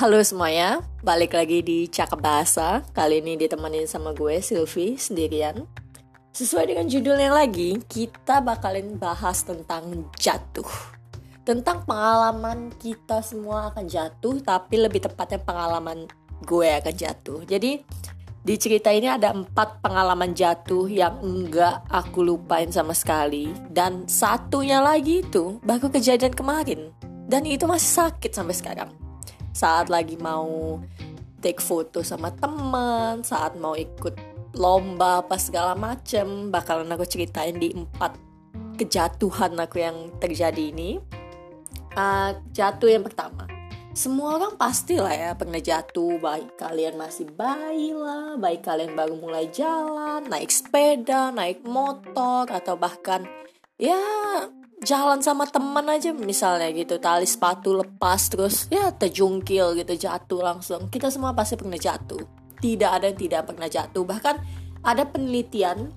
Halo semuanya, balik lagi di Cakep Bahasa. Kali ini ditemenin sama gue, Sylvie, sendirian. Sesuai dengan judulnya lagi, kita bakalin bahas tentang jatuh. Tentang pengalaman kita semua akan jatuh Tapi lebih tepatnya pengalaman gue akan jatuh. Jadi di cerita ini ada empat pengalaman jatuh yang enggak aku lupain sama sekali. Dan satunya lagi itu baru kejadian kemarin. Dan itu masih sakit sampai sekarang saat lagi mau take foto sama teman, saat mau ikut lomba apa segala macem, bakalan aku ceritain di empat kejatuhan aku yang terjadi ini. Uh, jatuh yang pertama, semua orang pasti lah ya pernah jatuh, baik kalian masih bayi lah, baik kalian baru mulai jalan, naik sepeda, naik motor, atau bahkan ya jalan sama teman aja misalnya gitu tali sepatu lepas terus ya terjungkil gitu jatuh langsung. Kita semua pasti pernah jatuh. Tidak ada yang tidak pernah jatuh. Bahkan ada penelitian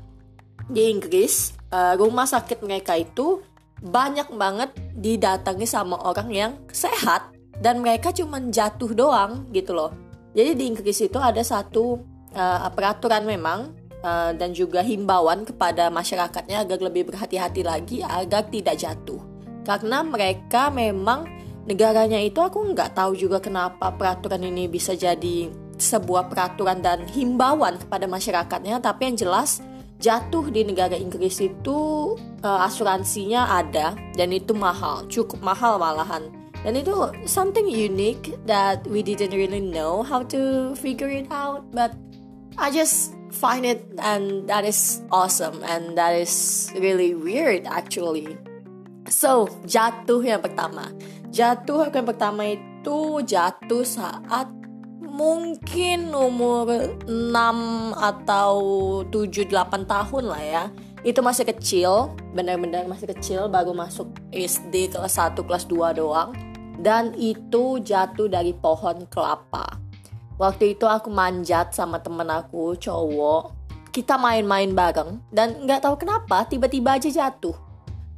di Inggris uh, rumah sakit mereka itu banyak banget didatangi sama orang yang sehat dan mereka cuma jatuh doang gitu loh. Jadi di Inggris itu ada satu uh, peraturan memang uh, dan juga himbauan kepada masyarakatnya agar lebih berhati-hati lagi agar tidak jatuh. Karena mereka memang negaranya itu aku nggak tahu juga kenapa peraturan ini bisa jadi sebuah peraturan dan himbauan kepada masyarakatnya, tapi yang jelas jatuh di negara Inggris itu uh, asuransinya ada dan itu mahal, cukup mahal malahan. Dan itu something unique that we didn't really know how to figure it out, but I just find it and that is awesome and that is really weird actually. So, jatuh yang pertama. Jatuh yang pertama itu jatuh saat mungkin umur 6 atau 7 8 tahun lah ya. Itu masih kecil, benar-benar masih kecil baru masuk SD kelas 1 kelas 2 doang dan itu jatuh dari pohon kelapa. Waktu itu aku manjat sama temen aku cowok. Kita main-main bareng dan nggak tahu kenapa tiba-tiba aja jatuh.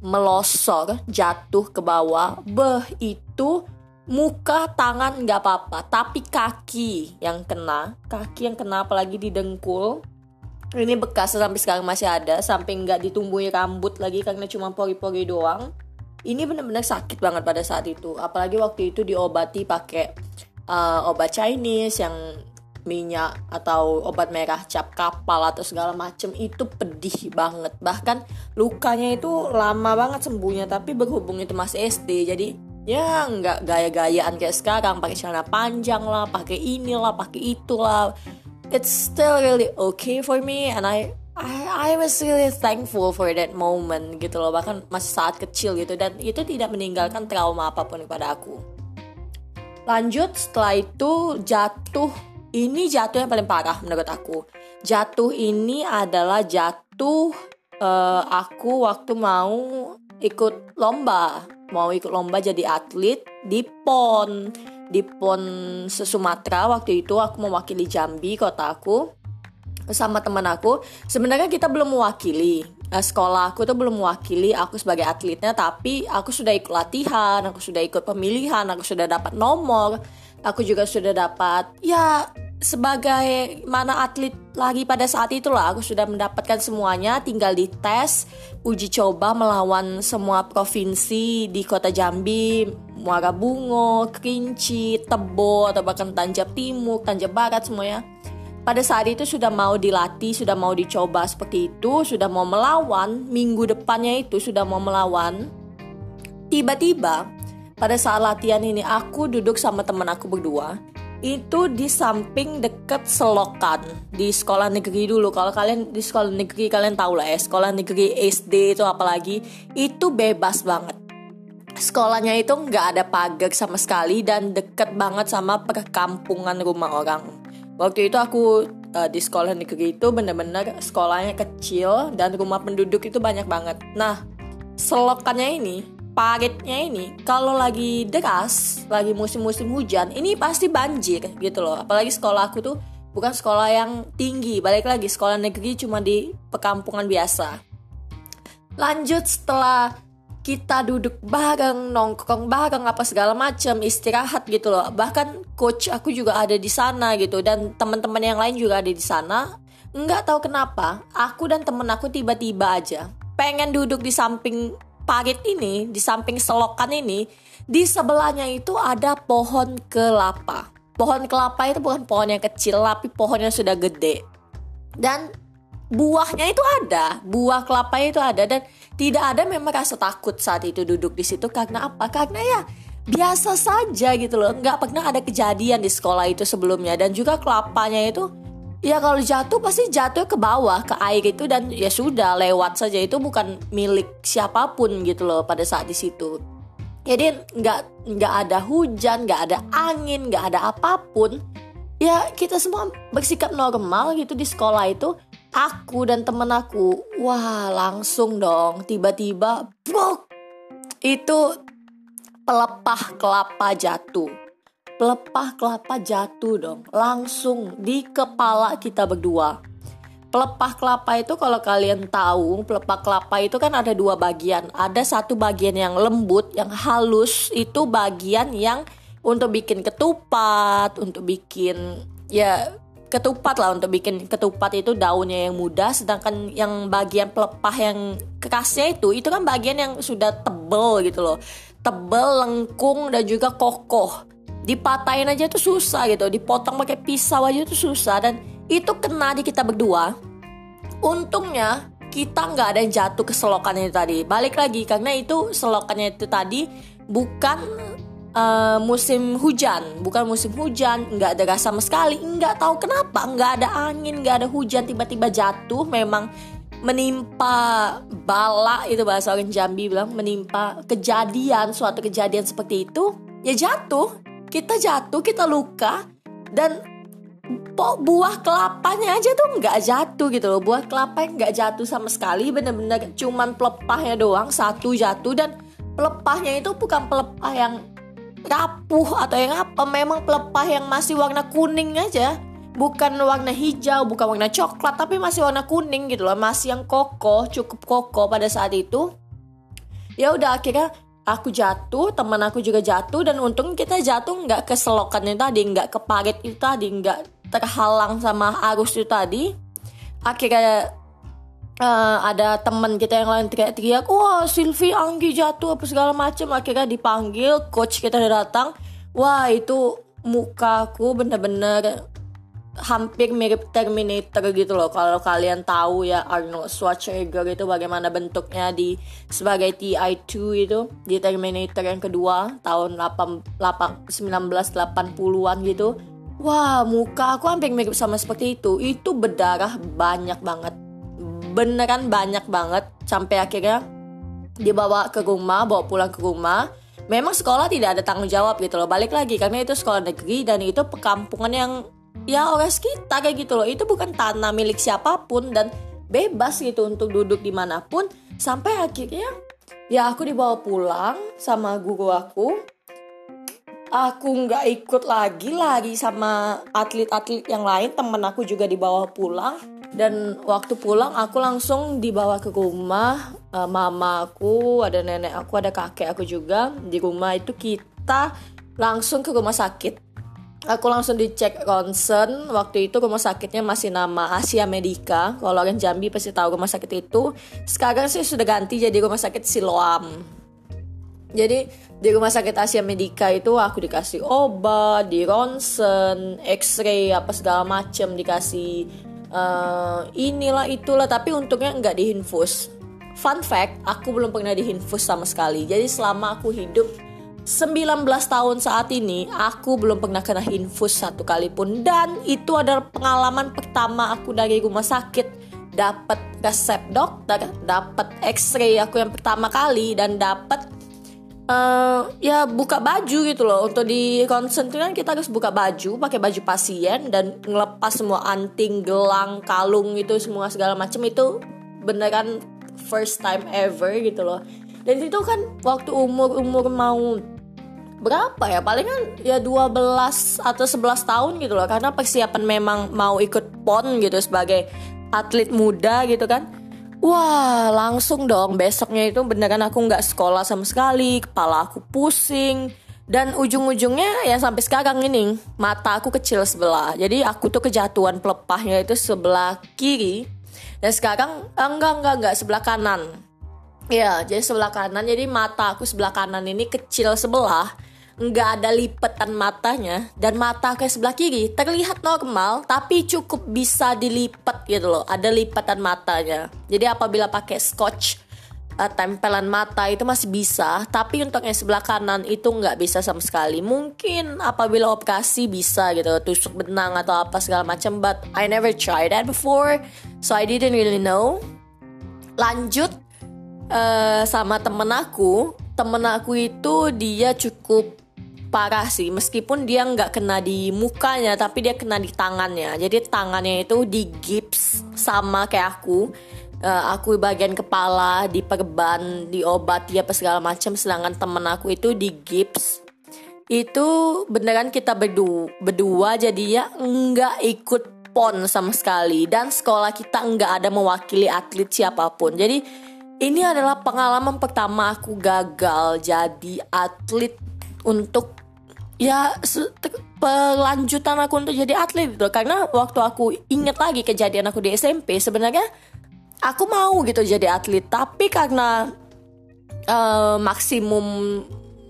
Melosor, jatuh ke bawah. Beh, itu muka tangan nggak apa-apa, tapi kaki yang kena, kaki yang kena apalagi di dengkul. Ini bekas sampai sekarang masih ada, sampai nggak ditumbuhi rambut lagi karena cuma pori-pori doang. Ini benar-benar sakit banget pada saat itu, apalagi waktu itu diobati pakai uh, obat Chinese yang minyak atau obat merah cap kapal atau segala macem itu pedih banget. Bahkan lukanya itu lama banget sembuhnya tapi berhubung itu masih SD jadi ya nggak gaya-gayaan kayak sekarang. Pakai celana panjang lah pakai inilah pakai itulah. It's still really okay for me and I I, I was really thankful for that moment gitu loh. Bahkan masih saat kecil gitu dan itu tidak meninggalkan trauma apa pun kepada aku Lanjut setelah itu jatuh ini jatuh yang paling parah menurut aku. Jatuh ini adalah jatuh uh, aku waktu mau ikut lomba, mau ikut lomba jadi atlet di PON. Di PON Sumatera waktu itu aku mewakili Jambi kota aku sama teman aku. Sebenarnya kita belum mewakili sekolah aku tuh belum mewakili aku sebagai atletnya tapi aku sudah ikut latihan aku sudah ikut pemilihan aku sudah dapat nomor. Aku juga sudah dapat ya sebagai mana atlet lagi pada saat itulah. Aku sudah mendapatkan semuanya tinggal di tes uji coba melawan semua provinsi di kota Jambi. Muara Bungo, Kerinci, Tebo atau bahkan Tanjab Timur, Tanjab Barat semuanya pada saat itu sudah mau dilatih, sudah mau dicoba seperti itu, sudah mau melawan, minggu depannya itu sudah mau melawan. Tiba-tiba pada saat latihan ini aku duduk sama teman aku berdua itu di samping deket selokan di sekolah negeri dulu. Kalau kalian di sekolah negeri kalian tahu lah ya sekolah negeri SD itu apalagi itu bebas banget. Sekolahnya itu nggak ada pagar sama sekali dan deket banget sama perkampungan rumah orang Waktu itu aku uh, di sekolah negeri itu bener-bener sekolahnya kecil dan rumah penduduk itu banyak banget. Nah, selokannya ini, paritnya ini, kalau lagi deras, lagi musim-musim hujan, ini pasti banjir gitu loh. Apalagi sekolah aku tuh bukan sekolah yang tinggi, balik lagi sekolah negeri cuma di perkampungan biasa. Lanjut setelah kita duduk bareng nongkrong bareng apa segala macam istirahat gitu loh. Bahkan coach aku juga ada di sana gitu dan teman-teman yang lain juga ada di sana. Nggak tahu kenapa aku dan temen aku tiba-tiba aja pengen duduk di samping parit ini di samping selokan ini. Di sebelahnya itu ada pohon kelapa. Pohon kelapa itu bukan pohon yang kecil tapi pohon yang sudah gede. Dan buahnya itu ada, buah kelapa itu ada dan tidak ada memang rasa takut saat itu duduk di situ karena apa? Karena ya biasa saja gitu loh, nggak pernah ada kejadian di sekolah itu sebelumnya dan juga kelapanya itu ya kalau jatuh pasti jatuh ke bawah ke air itu dan ya sudah lewat saja itu bukan milik siapa pun gitu loh pada saat di situ. Jadi nggak nggak ada hujan, nggak ada angin, nggak ada apa pun. Ya kita semua bersikap normal gitu di sekolah itu aku dan temen aku wah langsung dong tiba-tiba brok itu pelepah kelapa jatuh. Pelepah kelapa jatuh dong langsung di kepala kita berdua. Pelepah kelapa itu kalau kalian tahu pelepah kelapa itu kan ada dua bagian. Ada satu bagian yang lembut yang halus itu bagian yang untuk bikin ketupat untuk bikin ya ketupat lah untuk bikin ketupat itu daunnya yang mudah sedangkan yang bagian pelepah yang kerasnya itu itu kan bagian yang sudah tebel gitu loh. Tebel lengkung dan juga kokoh. Dipatahin aja tuh susah gitu dipotong pakai pisau aja tuh susah. Dan itu kena di kita berdua. Untungnya kita nggak ada yang jatuh ke selokannya tadi. Balik lagi karena itu selokannya itu tadi bukan uh, musim hujan. Bukan musim hujan nggak ada gas sama sekali. Nggak tahu kenapa nggak ada angin nggak ada hujan tiba-tiba jatuh. Memang menimpa bala itu bahasa orang Jambi bilang menimpa kejadian suatu kejadian seperti itu ya jatuh. Kita jatuh kita luka dan buah kelapanya aja tuh nggak jatuh gitu loh. Buah kelapa nggak jatuh sama sekali bener-bener cuman pelepahnya doang satu jatuh dan pelepahnya itu bukan pelepah yang rapuh atau yang apa memang pelepah yang masih warna kuning aja. Bukan warna hijau bukan warna coklat tapi masih warna kuning gitu loh. Masih yang kokoh cukup kokoh pada saat itu. Ya udah akhirnya aku jatuh teman aku juga jatuh dan untung kita jatuh nggak ke selokan itu tadi nggak ke parit itu tadi nggak terhalang sama arus itu tadi. Akhirnya uh, ada teman kita yang lain teriak-teriak wah Silvi Anggi jatuh apa segala macam akhirnya dipanggil coach kita udah datang. Wah itu mukaku bener-bener hampir mirip Terminator gitu loh. Kalau kalian tahu ya Arnold Schwarzenegger itu bagaimana bentuknya di sebagai TI2 itu di Terminator yang kedua tahun 8, 8, 1980-an gitu. Wah muka aku hampir mirip sama seperti itu. Itu berdarah banyak banget beneran banyak banget. Sampai akhirnya dibawa ke rumah bawa pulang ke rumah. Memang sekolah tidak ada tanggung jawab gitu loh. Balik lagi karena itu sekolah negeri dan itu perkampungan yang ya orang sekitar kayak gitu loh. Itu bukan tanah milik siapa pun dan bebas gitu untuk duduk di mana pun. Sampai akhirnya ya aku dibawa pulang sama guru aku. Aku nggak ikut lagi lagi sama atlet-atlet yang lain. Temen aku juga dibawa pulang dan waktu pulang aku langsung dibawa ke rumah. Uh, mama aku ada nenek aku ada kakek aku juga di rumah. Itu kita langsung ke rumah sakit. Aku langsung dicek ronsen waktu itu rumah sakitnya masih nama Asia Medica. Kalau orang Jambi pasti tahu rumah sakit itu. Sekarang sih sudah ganti jadi rumah sakit Siloam. Jadi di rumah sakit Asia Medica itu aku dikasih obat, di ronsen, X-ray apa segala macem dikasih uh, inilah itulah. Tapi untungnya nggak diinfus fun fact aku belum pernah diinfus sama sekali. Jadi selama aku hidup 19 tahun saat ini aku belum pernah kena infus satu kali pun. Dan itu adalah pengalaman pertama aku dari rumah sakit. Dapat resep dokter dapat x-ray aku yang pertama kali dan dapat uh, ya buka baju gitu loh. Untuk di konsen kan kita harus buka baju pakai baju pasien dan ngelepas semua anting gelang kalung itu semua segala macam itu beneran first time ever gitu loh. Dan itu kan waktu umur umur mau berapa ya? Paling kan ya 12 atau 11 tahun gitu loh. Karena persiapan memang mau ikut pon gitu sebagai atlet muda gitu kan Wah, langsung dong. Besoknya itu beneran aku nggak sekolah sama sekali. Kepala aku pusing. Dan ujung-ujungnya ya sampai sekarang ini mata aku kecil sebelah. Jadi aku tuh kejatuhan pelepahnya itu sebelah kiri. Dan sekarang enggak enggak enggak sebelah kanan. Ya, jadi sebelah kanan. Jadi mata aku sebelah kanan ini kecil sebelah nggak ada lipatan matanya. Dan mata ke sebelah kiri terlihat normal tapi cukup bisa dilipat gitu loh. Ada lipatan matanya. Jadi apabila pakai scotch uh, tempelan mata itu masih bisa. Tapi untuk yang sebelah kanan itu nggak bisa sama sekali. Mungkin apabila operasi bisa gitu. Tusuk benang atau apa segala macam but I never tried that before. So I didn't really know. Lanjut uh, sama temen aku. Temen aku itu dia cukup parah sih meskipun dia nggak kena di mukanya tapi dia kena di tangannya. Jadi tangannya itu di gips sama kayak aku. Uh, aku bagian kepala diperban diobat dia apa segala macam. Sedangkan temen aku itu di gips. Itu beneran kita berdua jadi ya nggak ikut pon sama sekali. Dan sekolah kita nggak ada mewakili atlet siapa pun. Jadi ini adalah pengalaman pertama aku gagal jadi atlet untuk ya pelanjutan aku untuk jadi atlet gitu. Karena waktu aku inget lagi kejadian aku di SMP sebenarnya aku mau gitu jadi atlet. Tapi karena uh, maksimum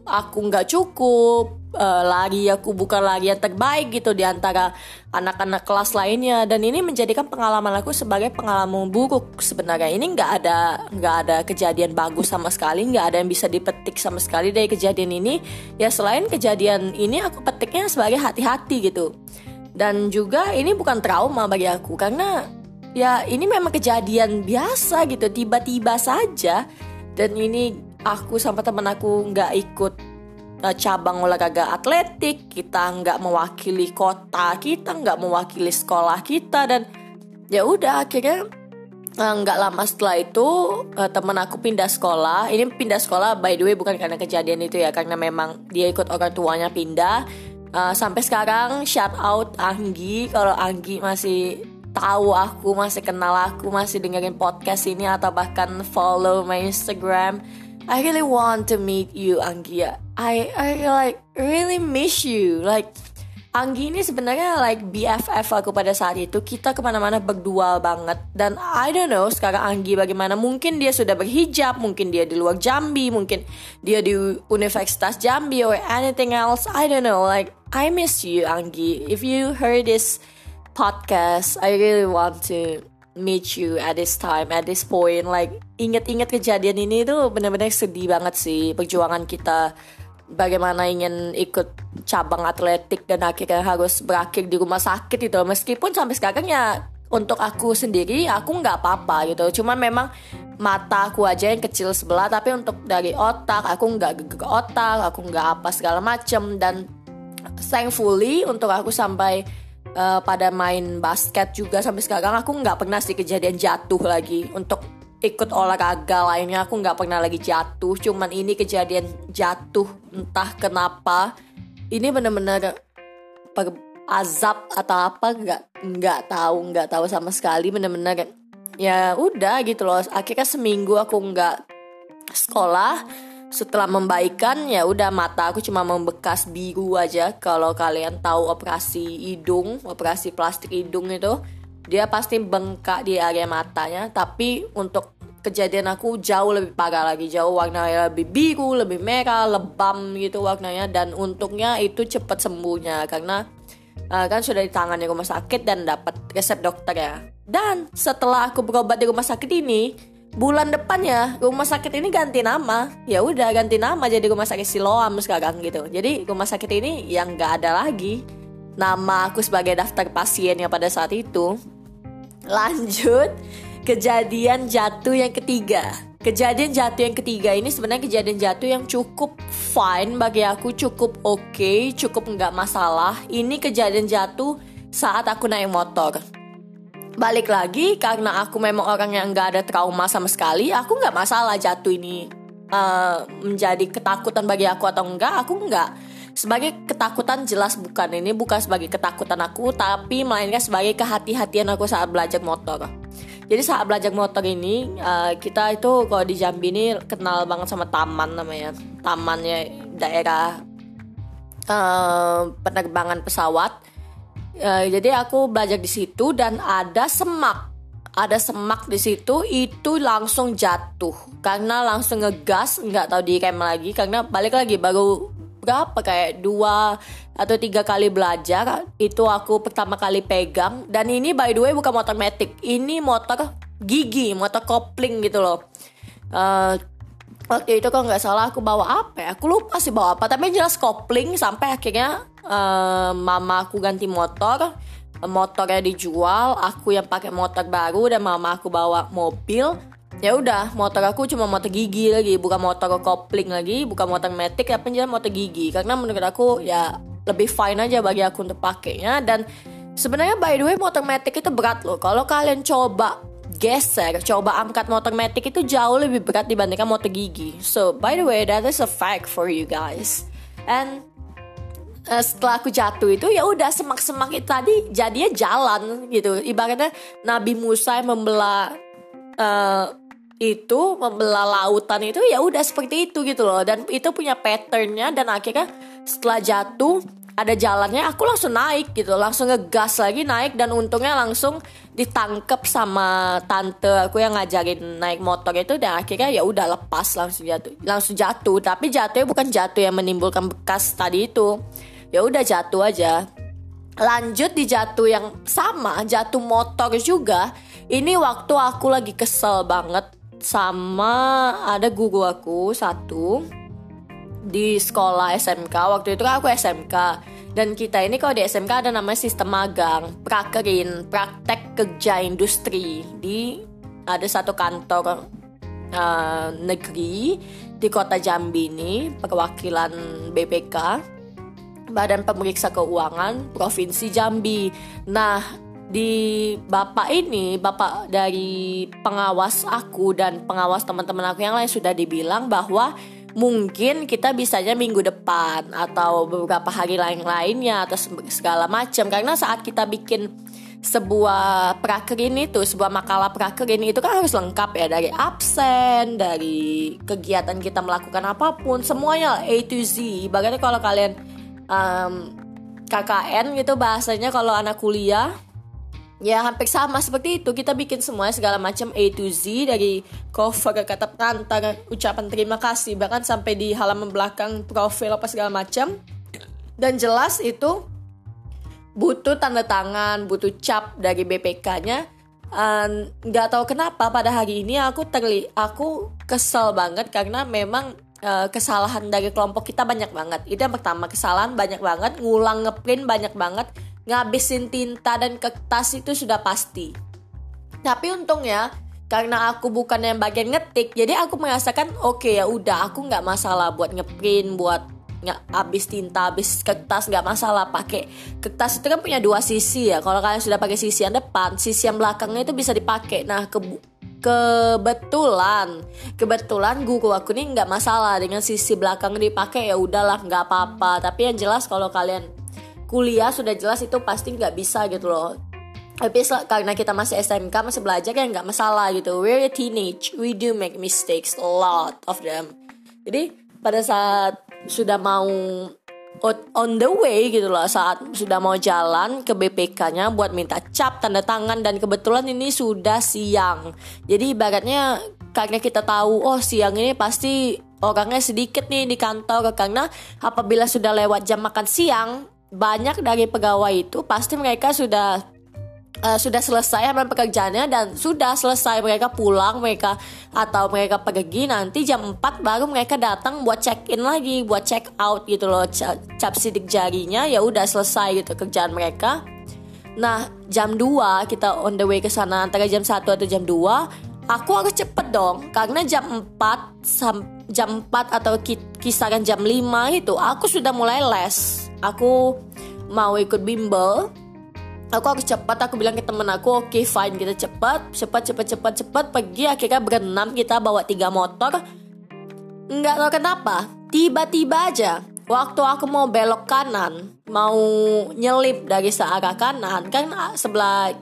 aku nggak cukup uh, lari aku bukan lari yang terbaik gitu di antara anak-anak kelas lainnya. Dan ini menjadikan pengalaman aku sebagai pengalaman buruk sebenarnya. Ini nggak ada nggak ada kejadian bagus sama sekali nggak ada yang bisa dipetik sama sekali dari kejadian ini. Ya selain kejadian ini aku petiknya sebagai hati-hati gitu. Dan juga ini bukan trauma bagi aku karena ya ini memang kejadian biasa gitu tiba-tiba saja. Dan ini aku sama temen aku nggak ikut uh, cabang olahraga atletik, kita nggak mewakili kota kita, nggak mewakili sekolah kita dan ya udah akhirnya uh, nggak lama setelah itu uh, temen aku pindah sekolah. Ini pindah sekolah by the way bukan karena kejadian itu ya, karena memang dia ikut orang tuanya pindah. Uh, sampai sekarang shout out Anggi kalau Anggi masih tahu aku masih kenal aku masih dengerin podcast ini atau bahkan follow my Instagram I really want to meet you Anggia. I I like really miss you. Like Anggi ini sebenarnya like BFF aku pada saat itu. Kita ke mana-mana berdua banget. Dan I don't know sekarang Anggi bagaimana. Mungkin dia sudah berhijab mungkin dia di luar Jambi mungkin dia di Universitas Jambi or anything else. I don't know like I miss you Anggi. If you heard this podcast I really want to meet you at this time at this point. Like inget-inget kejadian ini tuh benar-benar sedih banget sih perjuangan kita. Bagaimana ingin ikut cabang atletik dan akhirnya harus berakhir di rumah sakit itu meskipun sampai sekarang ya untuk aku sendiri aku nggak apa-apa gitu. Cuma memang mata aku aja yang kecil sebelah tapi untuk dari otak aku nggak ke otak aku nggak apa segala macem. Dan thankfully untuk aku sampai uh, pada main basket juga sampai sekarang aku nggak pernah sih kejadian jatuh lagi untuk ikut olahraga lainnya. Aku nggak pernah lagi jatuh cuman ini kejadian jatuh entah kenapa. Ini bener-bener azab atau apa nggak nggak tahu nggak tahu sama sekali. Bener-bener ya udah gitu loh. Akhirnya seminggu aku nggak sekolah setelah membaikan ya udah mata aku cuma membekas biru aja. Kalau kalian tahu operasi hidung operasi plastik hidung itu dia pasti bengkak di area matanya. Tapi untuk kejadian aku jauh lebih parah lagi. Jauh warnanya lebih biru lebih merah lebam gitu warnanya. Dan untungnya itu cepat sembuhnya. Karena uh, kan sudah ditangani rumah sakit dan dapat resep dokter ya. Dan setelah aku berobat di rumah sakit ini bulan depannya rumah sakit ini ganti nama. Ya udah ganti nama jadi rumah sakit Siloam sekarang gitu. Jadi rumah sakit ini yang nggak ada lagi. Nama aku sebagai daftar pasiennya pada saat itu. Lanjut kejadian jatuh yang ketiga. Kejadian jatuh yang ketiga ini sebenarnya kejadian jatuh yang cukup fine bagi aku cukup oke okay, cukup nggak masalah. Ini kejadian jatuh saat aku naik motor balik lagi karena aku memang orang yang nggak ada trauma sama sekali aku nggak masalah jatuh ini uh, menjadi ketakutan bagi aku atau enggak aku enggak sebagai ketakutan jelas bukan ini bukan sebagai ketakutan aku tapi melainkan sebagai kehati-hatian aku saat belajar motor. Jadi saat belajar motor ini uh, kita itu kalau di Jambi ini kenal banget sama taman namanya tamannya daerah uh, penerbangan pesawat uh, jadi aku belajar di situ dan ada semak. Ada semak di situ itu langsung jatuh. Karena langsung ngegas nggak tahu direm lagi. Karena balik lagi baru berapa? Kayak dua atau tiga kali belajar. Itu aku pertama kali pegang. Dan ini by the way bukan motor metik. Ini motor gigi motor kopling gitu loh. Uh, waktu itu kalau nggak salah aku bawa apa ya? Aku lupa sih bawa apa. Tapi jelas kopling sampai akhirnya uh, mama aku ganti motor. Motornya dijual aku yang pakai motor baru dan mama aku bawa mobil. Ya udah motor aku cuma motor gigi lagi bukan motor kopling lagi bukan motor metik tapi jelas motor gigi. Karena menurut aku ya lebih fine aja bagi aku untuk pakainya. Dan sebenarnya by the way motor metik itu berat loh. Kalau kalian coba geser coba angkat motor metik itu jauh lebih berat dibandingkan motor gigi. So by the way that is a fact for you guys. And uh, setelah aku jatuh itu ya udah semak-semak itu tadi jadinya jalan gitu. Ibaratnya Nabi Musa yang membelah uh, itu membelah lautan itu ya udah seperti itu gitu loh. Dan itu punya patternnya dan akhirnya setelah jatuh ada jalannya aku langsung naik gitu. Langsung ngegas lagi naik dan untungnya langsung ditangkep sama tante aku yang ngajarin naik motor itu dan akhirnya ya udah lepas langsung jatuh. Langsung jatuh tapi jatuhnya bukan jatuh yang menimbulkan bekas tadi itu ya udah jatuh aja. Lanjut di jatuh yang sama jatuh motor juga ini waktu aku lagi kesel banget sama ada guru aku satu di sekolah SMK waktu itu kan aku SMK dan kita ini kalau di SMK ada namanya sistem magang prakerin praktek kerja industri. Di ada satu kantor uh, negeri di kota Jambi ini perwakilan BPK Badan Pemeriksa Keuangan Provinsi Jambi. Nah, di bapak ini, bapak dari pengawas aku dan pengawas teman-teman aku yang lain sudah dibilang bahwa mungkin kita bisanya minggu depan atau beberapa hari lain-lainnya atau segala macam karena saat kita bikin sebuah prakerin itu sebuah makalah prakerin itu kan harus lengkap ya dari absen dari kegiatan kita melakukan apa pun semuanya A to Z bagaimana kalau kalian um, KKN gitu bahasanya kalau anak kuliah. Ya hampir sama seperti itu. Kita bikin semua segala macam A to Z dari cover kata pengantar ucapan terima kasih bahkan sampai di halaman belakang profil apa segala macam. Dan jelas itu butuh tanda tangan butuh cap dari BPK-nya nggak um, tahu kenapa pada hari ini aku terli aku kesel banget karena memang uh, kesalahan dari kelompok kita banyak banget. Itu yang pertama, kesalahan banyak banget, ngulang ngeprint banyak banget, ngabisin tinta dan kertas itu sudah pasti. Tapi untungnya karena aku bukan yang bagian ngetik, jadi aku merasakan oke okay, ya udah aku nggak masalah buat ngeprint, buat nggak habis tinta, habis kertas nggak masalah pakai kertas itu kan punya dua sisi ya. Kalau kalian sudah pakai sisi yang depan, sisi yang belakangnya itu bisa dipakai. Nah ke kebetulan. Kebetulan guru aku nih nggak masalah. Dengan sisi belakang dipakai ya udahlah nggak apa-apa. Tapi yang jelas kalau kalian kuliah sudah jelas itu pasti nggak bisa gitu loh. Tapi karena kita masih SMK masih belajar ya nggak masalah gitu. We're a teenage. We do make mistakes. A lot of them. Jadi pada saat sudah mau on the way gitu loh saat sudah mau jalan ke BPK-nya buat minta cap tanda tangan dan kebetulan ini sudah siang. Jadi ibaratnya karena kita tahu oh siang ini pasti orangnya sedikit nih di kantor karena apabila sudah lewat jam makan siang banyak dari pegawai itu pasti mereka sudah uh, sudah selesai sama pekerjaannya dan sudah selesai mereka pulang mereka atau mereka pergi nanti jam 4 baru mereka datang buat check in lagi buat check out gitu loh cap sidik jarinya ya udah selesai gitu kerjaan mereka. Nah jam 2 kita on the way ke sana antara jam 1 atau jam 2 aku harus cepet dong karena jam 4 sam jam 4 atau kisaran jam 5 itu aku sudah mulai les. Aku mau ikut bimbel aku harus cepat aku bilang ke temen aku oke okay, fine kita cepat cepat cepat cepat cepat. Pergi akhirnya berenam kita bawa tiga motor. Nggak tahu kenapa tiba-tiba aja waktu aku mau belok kanan mau nyelip dari searah kanan kan sebelah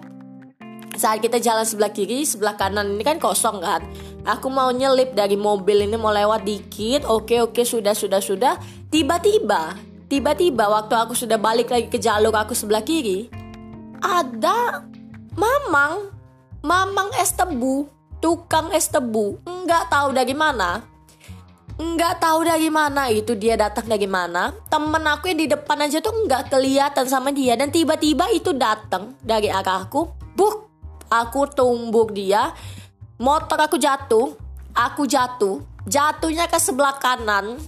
saat kita jalan sebelah kiri sebelah kanan ini kan kosong kan. Aku mau nyelip dari mobil ini mau lewat dikit oke oke sudah sudah sudah. Tiba-tiba tiba-tiba waktu aku sudah balik lagi ke jalur aku sebelah kiri ada mamang. Mamang es tebu. Tukang es tebu. Nggak tahu dari mana. Nggak tahu dari mana itu dia datang dari mana. Temen aku yang di depan aja tuh nggak kelihatan sama dia. Dan tiba-tiba itu datang dari arah aku. Buk! Aku tumbuk dia. Motor aku jatuh. Aku jatuh. Jatuhnya ke sebelah kanan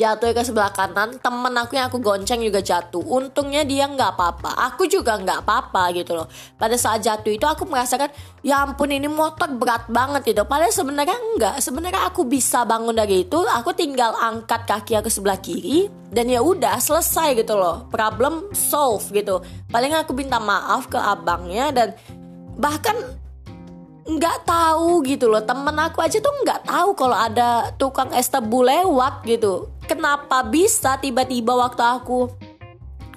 jatuh ke sebelah kanan temen aku yang aku gonceng juga jatuh. Untungnya dia nggak apa-apa. Aku juga nggak apa-apa gitu loh. Pada saat jatuh itu aku merasakan ya ampun ini motor berat banget itu. Padahal sebenarnya enggak sebenarnya aku bisa bangun dari itu. Aku tinggal angkat kaki aku sebelah kiri dan ya udah selesai gitu loh. Problem solve gitu. Paling aku minta maaf ke abangnya dan bahkan nggak tahu gitu loh. Temen aku aja tuh nggak tahu kalau ada tukang es tebu lewat gitu kenapa bisa tiba-tiba waktu aku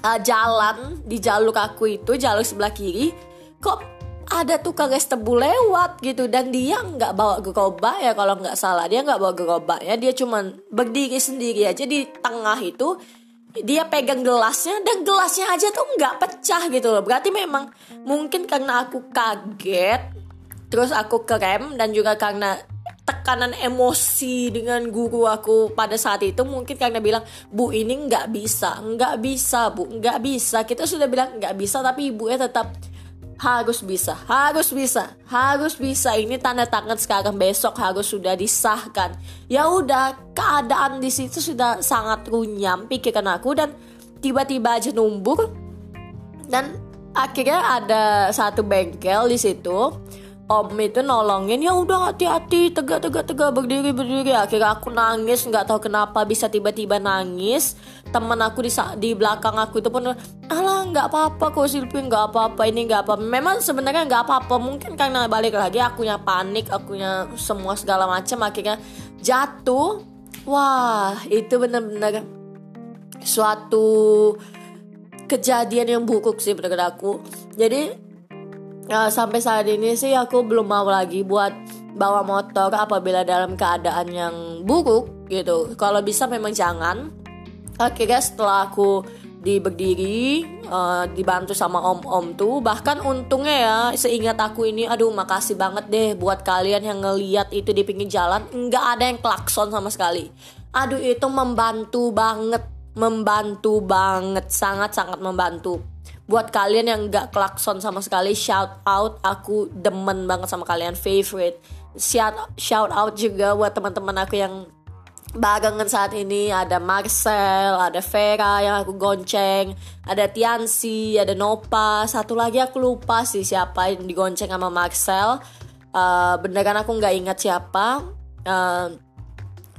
uh, jalan di jalur aku itu jalur sebelah kiri kok ada tukang es tebu lewat gitu. Dan dia nggak bawa gerobak ya kalau nggak salah. Dia nggak bawa gerobak ya. Dia cuman berdiri sendiri aja di tengah itu. Dia pegang gelasnya dan gelasnya aja tuh nggak pecah gitu loh. Berarti memang mungkin karena aku kaget terus aku kerem dan juga karena tekanan emosi dengan guru aku pada saat itu mungkin karena bilang bu ini nggak bisa nggak bisa bu nggak bisa. Kita sudah bilang nggak bisa tapi ibunya tetap harus bisa harus bisa harus bisa. Ini tanda tangan sekarang besok harus sudah disahkan. Ya udah keadaan di situ sudah sangat runyam pikiran aku dan tiba-tiba aja numbur. Dan akhirnya ada satu bengkel di situ om itu nolongin ya udah hati-hati tegak tegak tegak berdiri berdiri. Akhirnya aku nangis nggak tahu kenapa bisa tiba-tiba nangis. Teman aku di di belakang aku itu pun alah nggak apa-apa kok Silvi nggak apa-apa ini nggak apa memang sebenarnya nggak apa-apa mungkin karena balik lagi akunya panik akunya semua segala macam akhirnya jatuh. Wah itu benar-benar suatu kejadian yang buruk sih menurut aku. Jadi uh, sampai saat ini sih aku belum mau lagi buat bawa motor apabila dalam keadaan yang buruk gitu. Kalau bisa memang jangan. Akhirnya setelah aku di berdiri uh, dibantu sama om-om tuh bahkan untungnya ya seingat aku ini aduh makasih banget deh buat kalian yang ngeliat itu di pinggir jalan. Nggak ada yang klakson sama sekali. Aduh itu membantu banget membantu banget sangat sangat membantu. Buat kalian yang gak klakson sama sekali shout out. Aku demen banget sama kalian favorite. Shout shout out juga buat teman-teman aku yang barengan saat ini. Ada Marcel, ada Vera yang aku gonceng, ada Tiansi, ada Nopa, satu lagi aku lupa sih siapa yang digonceng sama Marcel. Uh, beneran aku nggak ingat siapa. Uh,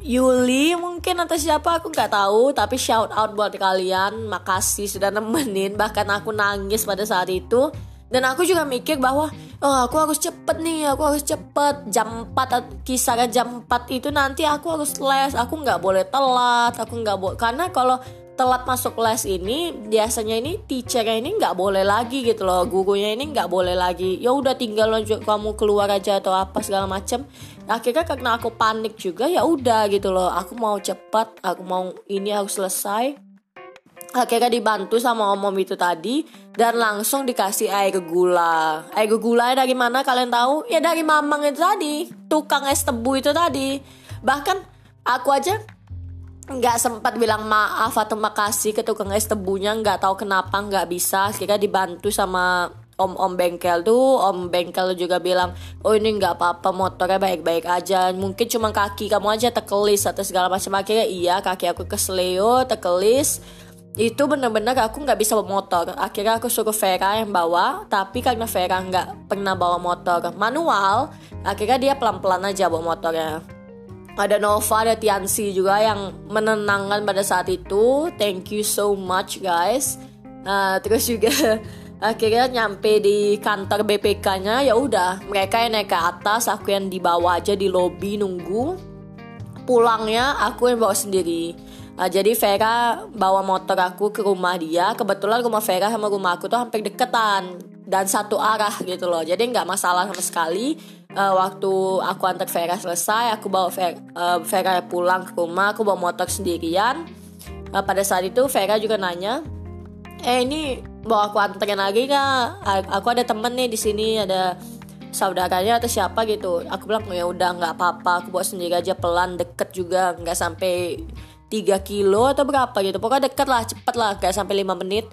Yuli mungkin atau siapa aku nggak tahu. Tapi shout out buat kalian. Makasih sudah nemenin. Bahkan aku nangis pada saat itu. Dan aku juga mikir bahwa oh aku harus cepet nih aku harus cepet. Jam 4 kisaran jam 4 itu nanti aku harus les. Aku nggak boleh telat aku nggak boleh karena kalau telat masuk les ini biasanya ini teachernya ini nggak boleh lagi gitu loh. Gurunya ini nggak boleh lagi. Ya udah tinggal lanjut kamu keluar aja atau apa segala macem akhirnya karena aku panik juga ya udah gitu loh. Aku mau cepat aku mau ini harus selesai. Akhirnya dibantu sama om-om itu tadi dan langsung dikasih air gula. Air gula dari mana kalian tahu? Ya dari mamang itu tadi tukang es tebu itu tadi. Bahkan aku aja nggak sempat bilang maaf atau makasih ke tukang es tebunya nggak tahu kenapa nggak bisa. Akhirnya dibantu sama om-om bengkel tuh om bengkel juga bilang oh ini nggak apa-apa motornya baik-baik aja. Mungkin cuma kaki kamu aja tekelis atau segala macam. Akhirnya iya kaki aku kesleo tekelis. Itu bener-bener aku nggak bisa bawa motor. Akhirnya aku suruh Vera yang bawa tapi karena Vera nggak pernah bawa motor manual akhirnya dia pelan-pelan aja bawa motornya. Ada Nova ada Tiansi juga yang menenangkan pada saat itu. Thank you so much guys. Uh, terus juga akhirnya nyampe di kantor BPK-nya ya udah mereka yang naik ke atas aku yang di bawah aja di lobi nunggu pulangnya aku yang bawa sendiri Nah, jadi Vera bawa motor aku ke rumah dia. Kebetulan rumah Vera sama rumah aku tuh hampir deketan. dan satu arah gitu loh jadi nggak masalah sama sekali uh, waktu aku antar Vera selesai aku bawa Vera, uh, Vera pulang ke rumah aku bawa motor sendirian uh, pada saat itu Vera juga nanya eh ini bawa aku anterin lagi nggak? Aku ada temen nih di sini ada saudaranya atau siapa gitu. Aku bilang ya udah nggak apa-apa. Aku bawa sendiri aja pelan deket juga. Nggak sampai 3 kilo atau berapa gitu. Pokoknya deket lah cepet lah. Kayak sampai 5 menit.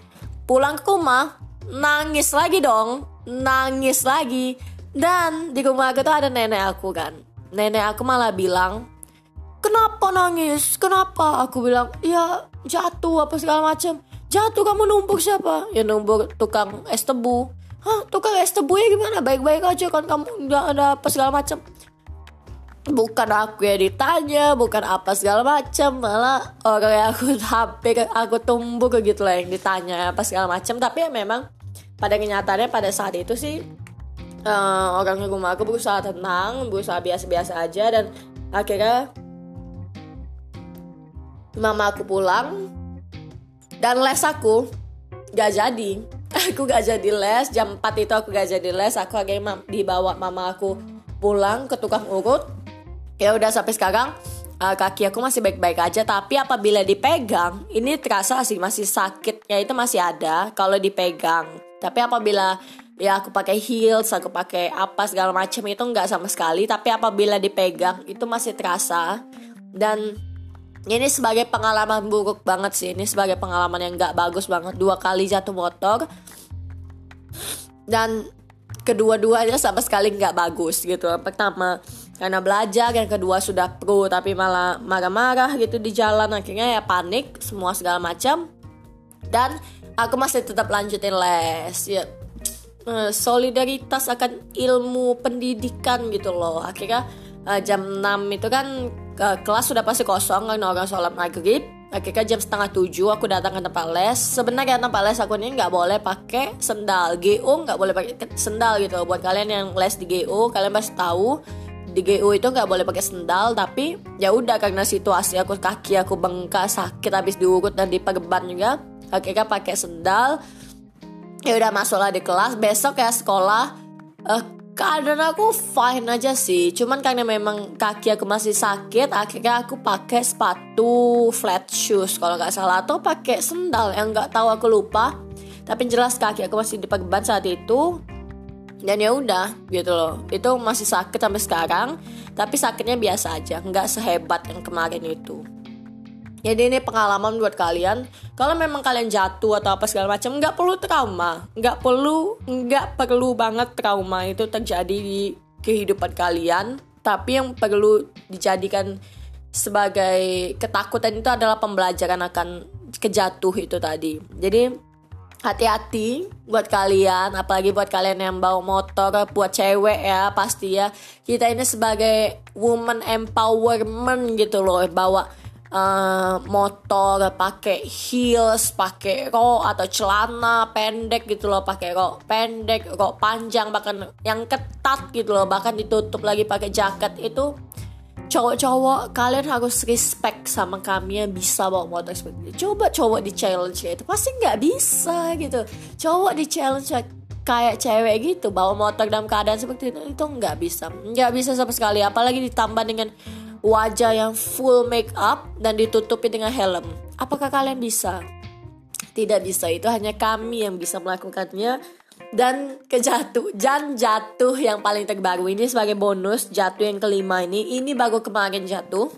Pulang ke rumah nangis lagi dong. Nangis lagi. Dan di rumah aku tuh ada nenek aku kan. Nenek aku malah bilang kenapa nangis? Kenapa? Aku bilang ya jatuh apa segala macam jatuh kamu numpuk siapa? Ya numpuk tukang es tebu. Hah tukang es tebu ya gimana? Baik-baik aja kan kamu nggak ada apa segala macam bukan aku yang ditanya bukan apa segala macam malah orang yang aku hampir aku tumbuh gitu lah yang ditanya apa segala macam tapi ya memang pada kenyataannya pada saat itu sih uh, orang rumah aku berusaha tenang berusaha biasa-biasa aja. Dan akhirnya mama aku pulang dan les aku gak jadi. Aku gak jadi les. Jam 4 itu aku gak jadi les. Aku akhirnya dibawa mama aku pulang ke tukang urut. Ya udah sampai sekarang uh, kaki aku masih baik-baik aja. Tapi apabila dipegang ini terasa sih masih sakit. Ya itu masih ada kalau dipegang. Tapi apabila ya aku pakai heels aku pakai apa segala macam itu nggak sama sekali. Tapi apabila dipegang itu masih terasa. Dan ini sebagai pengalaman buruk banget sih. Ini sebagai pengalaman yang nggak bagus banget. Dua kali jatuh motor. Dan kedua-duanya sama sekali nggak bagus gitu. Pertama karena belajar. Yang kedua sudah pro tapi malah marah-marah gitu di jalan. Akhirnya ya panik semua segala macam. Dan aku masih tetap lanjutin les. Ya Eh, solidaritas akan ilmu pendidikan gitu loh. Akhirnya uh, jam 6 itu kan uh, kelas sudah pasti kosong kan orang sholat maghrib. Akhirnya jam setengah tujuh aku datang ke tempat les. Sebenarnya tempat les aku ini nggak boleh pakai sendal GO nggak boleh pakai sendal gitu buat kalian yang les di GO kalian pasti tahu di GO itu nggak boleh pakai sendal tapi ya udah karena situasi aku kaki aku bengkak sakit habis diurut dan diperban juga akhirnya pakai sendal. Ya udah masuklah di kelas. Besok ya sekolah uh, keadaan aku fine aja sih. Cuman karena memang kaki aku masih sakit akhirnya aku pakai sepatu flat shoes kalau nggak salah. Atau pakai sendal yang nggak tahu aku lupa. Tapi jelas kaki aku masih diperban saat itu. Dan ya udah gitu loh. Itu masih sakit sampai sekarang. Tapi sakitnya biasa aja nggak sehebat yang kemarin itu jadi ini pengalaman buat kalian. Kalau memang kalian jatuh atau apa segala macam, nggak perlu trauma, nggak perlu, nggak perlu banget trauma itu terjadi di kehidupan kalian. Tapi yang perlu dijadikan sebagai ketakutan itu adalah pembelajaran akan kejatuh itu tadi. Jadi hati-hati buat kalian, apalagi buat kalian yang bawa motor, buat cewek ya pasti ya. Kita ini sebagai woman empowerment gitu loh, bawa uh, motor pakai heels pakai rok atau celana pendek gitu loh pakai rok pendek rok panjang bahkan yang ketat gitu loh bahkan ditutup lagi pakai jaket. Itu cowok-cowok kalian harus respect sama kami yang bisa bawa motor seperti itu. Coba cowok di challenge itu pasti nggak bisa gitu. Cowok di challenge kayak cewek gitu bawa motor dalam keadaan seperti itu itu nggak bisa. Nggak bisa sama sekali apalagi ditambah dengan wajah yang full make up dan ditutupi dengan helm. Apakah kalian bisa? Tidak bisa, itu hanya kami yang bisa melakukannya. Dan kejatuh, Jan jatuh yang paling terbaru ini sebagai bonus jatuh yang kelima ini. Ini baru kemarin jatuh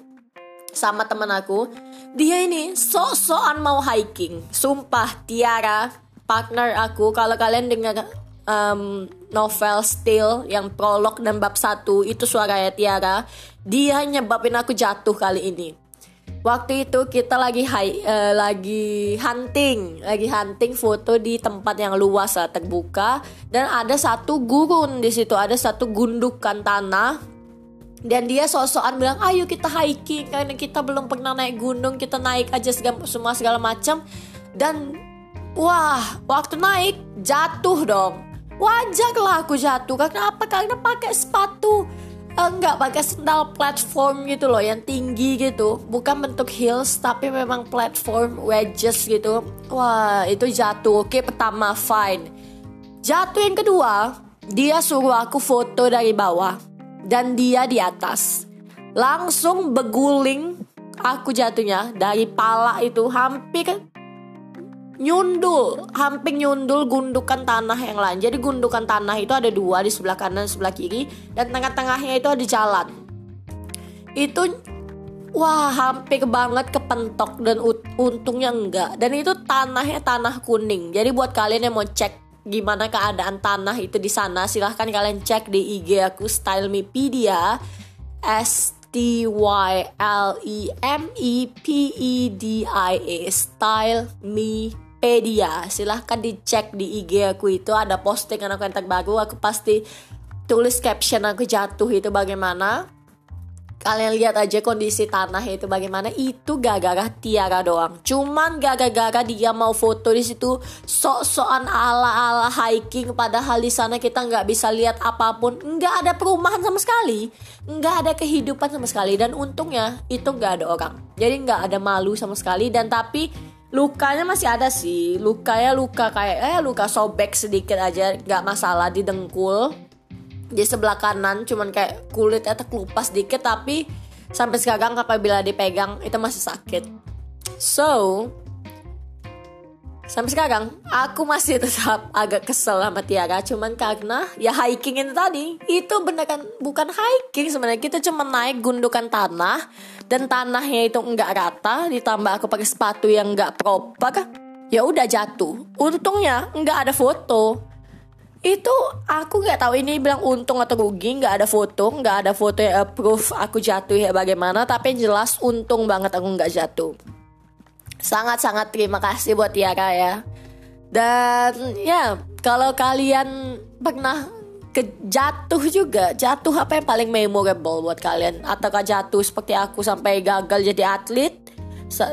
sama teman aku. Dia ini sok-sokan mau hiking. Sumpah Tiara, partner aku. Kalau kalian dengar um, novel Still yang prolog dan bab satu itu suaranya Tiara dia nyebabin aku jatuh kali ini. Waktu itu kita lagi high, uh, lagi hunting lagi hunting foto di tempat yang luas lah terbuka. Dan ada satu gurun di situ ada satu gundukan tanah. Dan dia sosokan bilang ayo kita hiking karena kita belum pernah naik gunung kita naik aja segala, semua segala macam. Dan wah waktu naik jatuh dong wajar lah aku jatuh. Karena apa? Karena pakai sepatu. Enggak pakai sendal platform gitu loh yang tinggi gitu. Bukan bentuk heels tapi memang platform wedges gitu. Wah itu jatuh. Oke pertama fine. Jatuh yang kedua, dia suruh aku foto dari bawah dan dia di atas. Langsung beguling aku jatuhnya dari pala itu hampir nyundul, hampir nyundul gundukan tanah yang lain. Jadi gundukan tanah itu ada dua di sebelah kanan, sebelah kiri, dan tengah-tengahnya itu ada jalan. Itu wah hampir banget kepentok dan untungnya enggak. Dan itu tanahnya tanah kuning. Jadi buat kalian yang mau cek gimana keadaan tanah itu di sana, silahkan kalian cek di IG aku Style Mepedia S T Y L E M E P E D I A Style Me Wikipedia. Silahkan dicek di IG aku itu. Ada postingan aku yang terbaru. Aku pasti tulis caption aku jatuh itu bagaimana. Kalian lihat aja kondisi tanah itu bagaimana. Itu gara-gara Tiara doang. Cuman gara-gara dia mau foto di situ sok-sokan ala-ala hiking padahal di sana kita nggak bisa lihat apa pun. Nggak ada perumahan sama sekali. Nggak ada kehidupan sama sekali. Dan untungnya itu nggak ada orang. Jadi nggak ada malu sama sekali. Dan tapi lukanya masih ada sih. Lukanya luka kayak eh luka sobek sedikit aja. Nggak masalah di dengkul. Di sebelah kanan cuman kayak kulitnya terkelupas dikit tapi sampai sekarang apabila dipegang itu masih sakit. So sampai sekarang aku masih tetap agak kesel sama Tiara. Cuman karena ya hiking itu tadi itu beneran bukan hiking sebenarnya. Kita cuma naik gundukan tanah dan tanahnya itu enggak rata ditambah aku pakai sepatu yang enggak proper ya udah jatuh. Untungnya enggak ada foto. Itu aku nggak tahu ini bilang untung atau rugi nggak ada foto nggak ada foto yang approve aku jatuh ya bagaimana tapi yang jelas untung banget aku nggak jatuh sangat sangat terima kasih buat Tiara ya. Dan ya kalau kalian pernah kejatuh juga jatuh apa yang paling memorable buat kalian? Ataukah jatuh seperti aku sampai gagal jadi atlet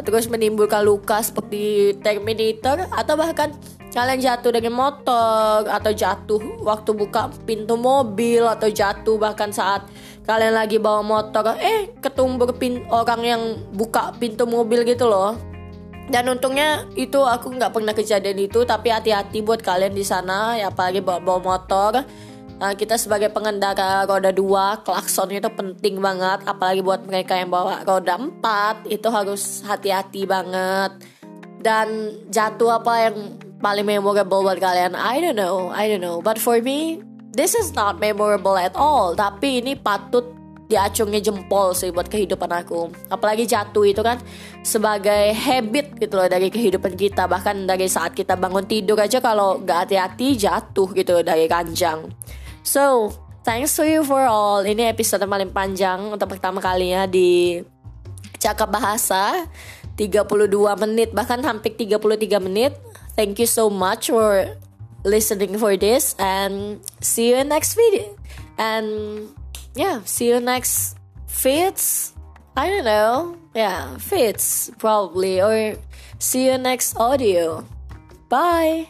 terus menimbulkan luka seperti Terminator atau bahkan kalian jatuh dari motor atau jatuh waktu buka pintu mobil atau jatuh bahkan saat kalian lagi bawa motor eh ketumbur pin orang yang buka pintu mobil gitu loh dan untungnya itu aku nggak pernah kejadian itu tapi hati-hati buat kalian di sana ya apalagi bawa bawa motor. Uh, kita sebagai pengendara roda dua klakson itu penting banget apalagi buat mereka yang bawa roda empat itu harus hati-hati banget. Dan jatuh apa yang paling memorable buat kalian? I don't know I don't know. But for me this is not memorable at all. Tapi ini patut diacungi jempol sih buat kehidupan aku apalagi jatuh itu kan sebagai habit gitu loh dari kehidupan kita bahkan dari saat kita bangun tidur aja kalau gak hati-hati jatuh gitu loh dari ranjang So, thanks to you for all. Ini episode paling panjang untuk pertama kalinya di Cakap Bahasa. 32 menit, bahkan hampir 33 menit. Thank you so much for listening for this and see you in next video. And yeah, see you next fits. I don't know. Yeah, fits probably or see you next audio. Bye.